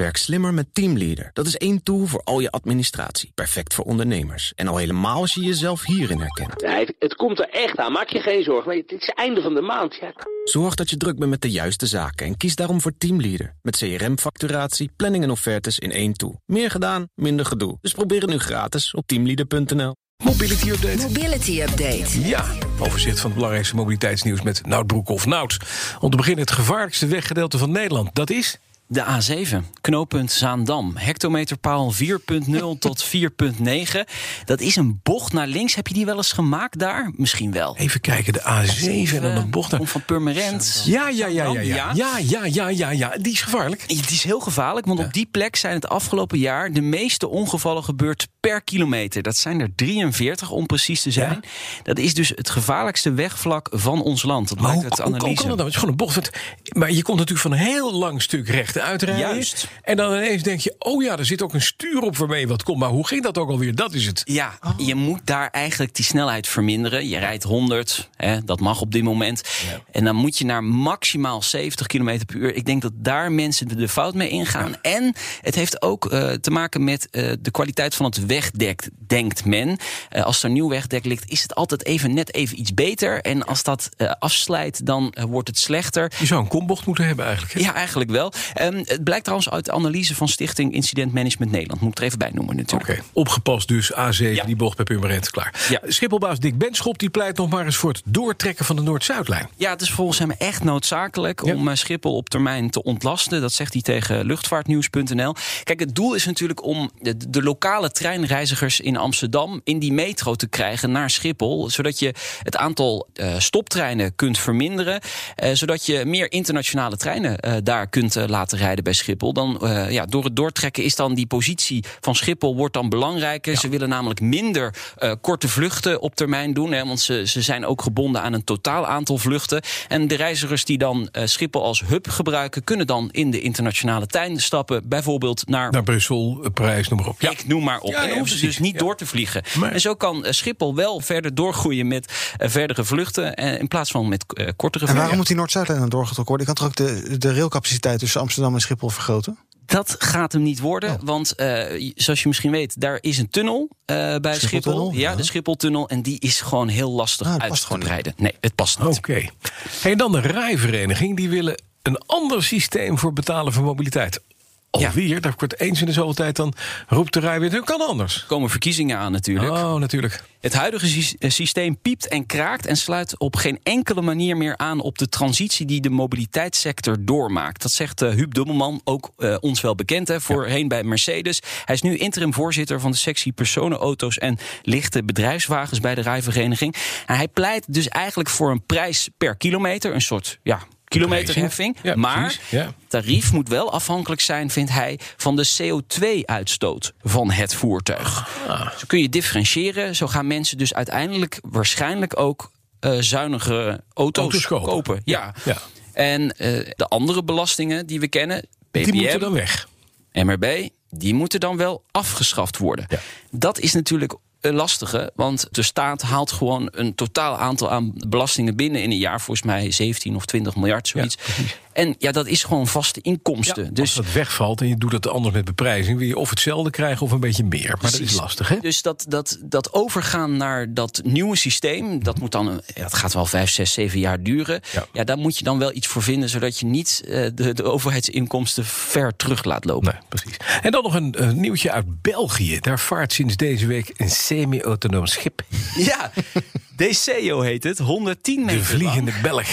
Werk slimmer met Teamleader. Dat is één tool voor al je administratie. Perfect voor ondernemers. En al helemaal als je jezelf hierin herkent. Ja, het, het komt er echt aan. Maak je geen zorgen. Maar het is einde van de maand. Ja. Zorg dat je druk bent met de juiste zaken en kies daarom voor Teamleader. Met CRM-facturatie, planning en offertes in één tool. Meer gedaan, minder gedoe. Dus probeer het nu gratis op teamleader.nl. Mobility Update. Mobility Update. Ja, overzicht van het belangrijkste mobiliteitsnieuws met Nout Broekhoff. Nout, om te beginnen het gevaarlijkste weggedeelte van Nederland. Dat is... De A7, knooppunt Zaandam. Hectometerpaal 4.0 tot 4.9. Dat is een bocht naar links. Heb je die wel eens gemaakt daar? Misschien wel. Even kijken, de A7 en dan een bocht naar... Om van Purmerend. Ja, ja, ja, ja, ja. Ja, ja, ja, ja, ja. Die is gevaarlijk. Het is heel gevaarlijk, want op die plek zijn het afgelopen jaar... de meeste ongevallen gebeurd per kilometer. Dat zijn er 43 om precies te zijn. Dat is dus het gevaarlijkste wegvlak van ons land. Dat Maar maakt hoe, het hoe, hoe analyse. kan dat nou? Het is gewoon een bocht. Maar je komt natuurlijk van een heel lang stuk recht uitrijden. Juist. En dan ineens denk je, oh ja, er zit ook een stuur op waarmee wat komt. Maar hoe ging dat ook alweer? Dat is het. Ja, je moet daar eigenlijk die snelheid verminderen. Je rijdt 100, hè, dat mag op dit moment. En dan moet je naar maximaal 70 km per uur. Ik denk dat daar mensen de fout mee ingaan. En het heeft ook eh, te maken met eh, de kwaliteit van het wegdek, denkt men. Eh, als er nieuw wegdek ligt, is het altijd even net even iets beter. En als dat afslijt, dan wordt het slechter. Je zou een kombocht moeten hebben eigenlijk. hè? Ja, eigenlijk wel. Ehm, het blijkt trouwens uit de analyse van Stichting Incident Management Nederland. Moet ik er even bij noemen natuurlijk. Oké, opgepast dus. A7, Ja. die bocht bij Purmerend, klaar. Ja. Schipholbaas Dick Benschop die pleit nog maar eens voor het doortrekken van de Noord-Zuidlijn. Ja, het is volgens hem echt noodzakelijk Ja. om eh, Schiphol op termijn te ontlasten. Dat zegt hij tegen luchtvaartnieuws.nl. Kijk, het doel is natuurlijk om de, de lokale treinreizigers in Amsterdam in die metro te krijgen naar Schiphol. Zodat je het aantal eh, stoptreinen kunt verminderen. eh, zodat je meer internationale treinen daar kunt laten rijden bij Schiphol. Dan, eh, ja, door het doortrekken is dan die positie van Schiphol wordt dan belangrijker. Ze willen namelijk minder eh, korte vluchten op termijn doen. Hè, want ze, ze zijn ook gebonden aan een totaal aantal vluchten. En de reizigers die dan eh, Schiphol als hub gebruiken, kunnen dan in de internationale trein stappen. Bijvoorbeeld naar. Naar Brussel, Parijs, noem maar op. Ja. Ik noem maar op. Ja, en dan hoeven ze dus niet Ja. door te vliegen. Maar- En zo kan Schiphol wel verder doorgroeien met verdere vluchten. in plaats van met kortere En waarom vluchten. moet die Noord-Zuidlijn dan doorgetrokken worden? Ik kan toch ook de, de railcapaciteit tussen Amsterdam en Schiphol vergroten? Dat gaat hem niet worden, Oh. want eh, zoals je misschien weet, daar is een tunnel eh, bij Schiphol. Ja, ja. de Schipholtunnel. En die is gewoon heel lastig Ah, uit te breiden. Nee, het past niet. Oké. En dan de rijvereniging. Die willen een ander systeem voor betalen voor mobiliteit. Ja. Alweer, daar wordt eens in de zoveel tijd dan roept de rijwet. Hoe kan anders? Er komen verkiezingen aan natuurlijk. Oh, natuurlijk. Het huidige sy- eh, systeem piept en kraakt en sluit op geen enkele manier meer aan op de transitie die de mobiliteitssector doormaakt. Dat zegt eh, Huub Dubbelman, ook eh, ons wel bekend, hè, voorheen bij Mercedes. Hij is nu interim voorzitter van de sectie personenauto's en lichte bedrijfswagens bij de rijvereniging. En hij pleit dus eigenlijk voor een prijs per kilometer, een soort ja, kilometerheffing. Ja, maar ja. tarief moet wel afhankelijk zijn, vindt hij, van de CO2-uitstoot van het voertuig. Ah. Zo kun je differentiëren. Zo gaan mensen dus uiteindelijk waarschijnlijk ook zuinige auto's, Auto's kopen. Ja. Ja. En eh, de andere belastingen die we kennen, Die BPM, moeten dan weg. MRB, die moeten dan wel afgeschaft worden. Dat is natuurlijk een lastige, want de staat haalt gewoon een totaal aantal aan belastingen binnen in een jaar, volgens mij 17 of 20 miljard, zoiets. En ja, dat is gewoon vaste inkomsten. Als dus dat wegvalt en je doet dat anders met beprijzing... wil je of hetzelfde krijgen of een beetje meer. Maar dat is lastig, hè? Dus dat, dat, dat overgaan naar dat nieuwe systeem, dat moet dan, ja, dat gaat wel vijf, zes, zeven jaar duren. Ja. Ja. daar moet je dan wel iets voor vinden, zodat je niet eh, de, de overheidsinkomsten ver terug laat lopen. Nee, precies. En dan nog een nieuwtje uit België. Daar vaart sinds deze week een semi-autonoom schip. Ja, DCO heet het, 110 meter De vliegende lang. Belg.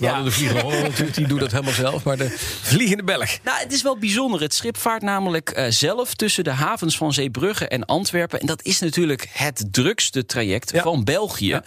Hadden de vliegende Hollander natuurlijk, die doet dat helemaal zelf. Maar de vliegende Belg. Nou, het is wel bijzonder. Het schip vaart namelijk eh, zelf tussen de havens van Zeebrugge en Antwerpen. En dat is natuurlijk het drukste traject Ja. van België.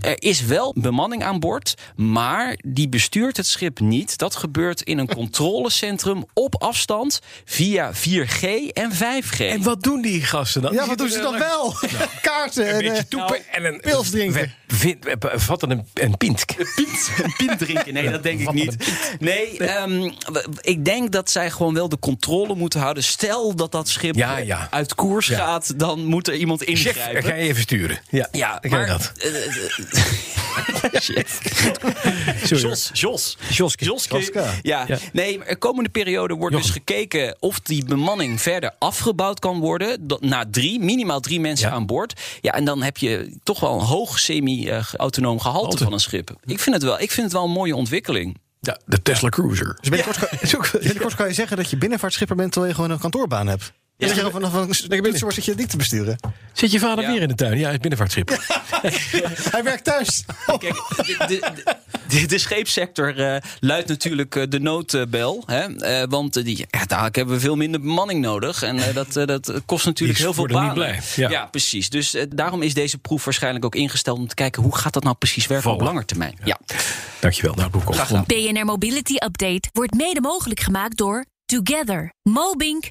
Er is wel bemanning aan boord, maar die bestuurt het schip niet. Dat gebeurt in een controlecentrum op afstand via 4G en 5G. En wat doen die gasten dan? Ja, wat doen ze dan wel? Kaarten Een en beetje eh, toepen en een... pils drinken. We, we vatten een, een pint. pint, een pint drinken. Nee, dat denk ik niet. Nee, ehm, ik denk dat zij gewoon wel de controle moeten houden. Stel dat dat schip Ja, eh, ja. uit koers gaat, dan moet er iemand Chef, ingrijpen. ga je even sturen. Ja, Ja, maar dat. eh, eh, Chef. Sorry. Jos, Jos. Joske. Joske. Joska. Ja. Ja. nee, de komende periode wordt dus gekeken of die bemanning verder afgebouwd kan worden. Dat- Na drie, minimaal drie mensen Ja. aan boord. Ja, en dan heb je toch wel een hoog semi-autonoom gehalte Halte. van een schip. Ik vind, het wel, ik vind het wel een mooie ontwikkeling. Ja, de Tesla Cruiser. Dus binnenkort, kan, binnenkort kan je zeggen dat je binnenvaartschipper bent terwijl je gewoon een kantoorbaan hebt. Ja, dat je gewoon vanaf een zit je niet te besturen. Zit je vader Ja. weer in de tuin? Ja, het binnenvaartschip. Hij werkt thuis. Kijk, de, de, de, de scheepssector eh, luidt natuurlijk eh, de noodbel. Hè? Eh, want die, ja, dadelijk hebben we veel minder bemanning nodig. En eh, dat, dat kost natuurlijk heel veel banen. niet blij. Ja. precies. Dus daarom is deze proef waarschijnlijk ook ingesteld... om te kijken hoe gaat dat nou precies werken op Vallen. lange termijn. Ja. Dankjewel, nou gedaan. BNR Mobility Update wordt mede mogelijk gemaakt door Together, Mobink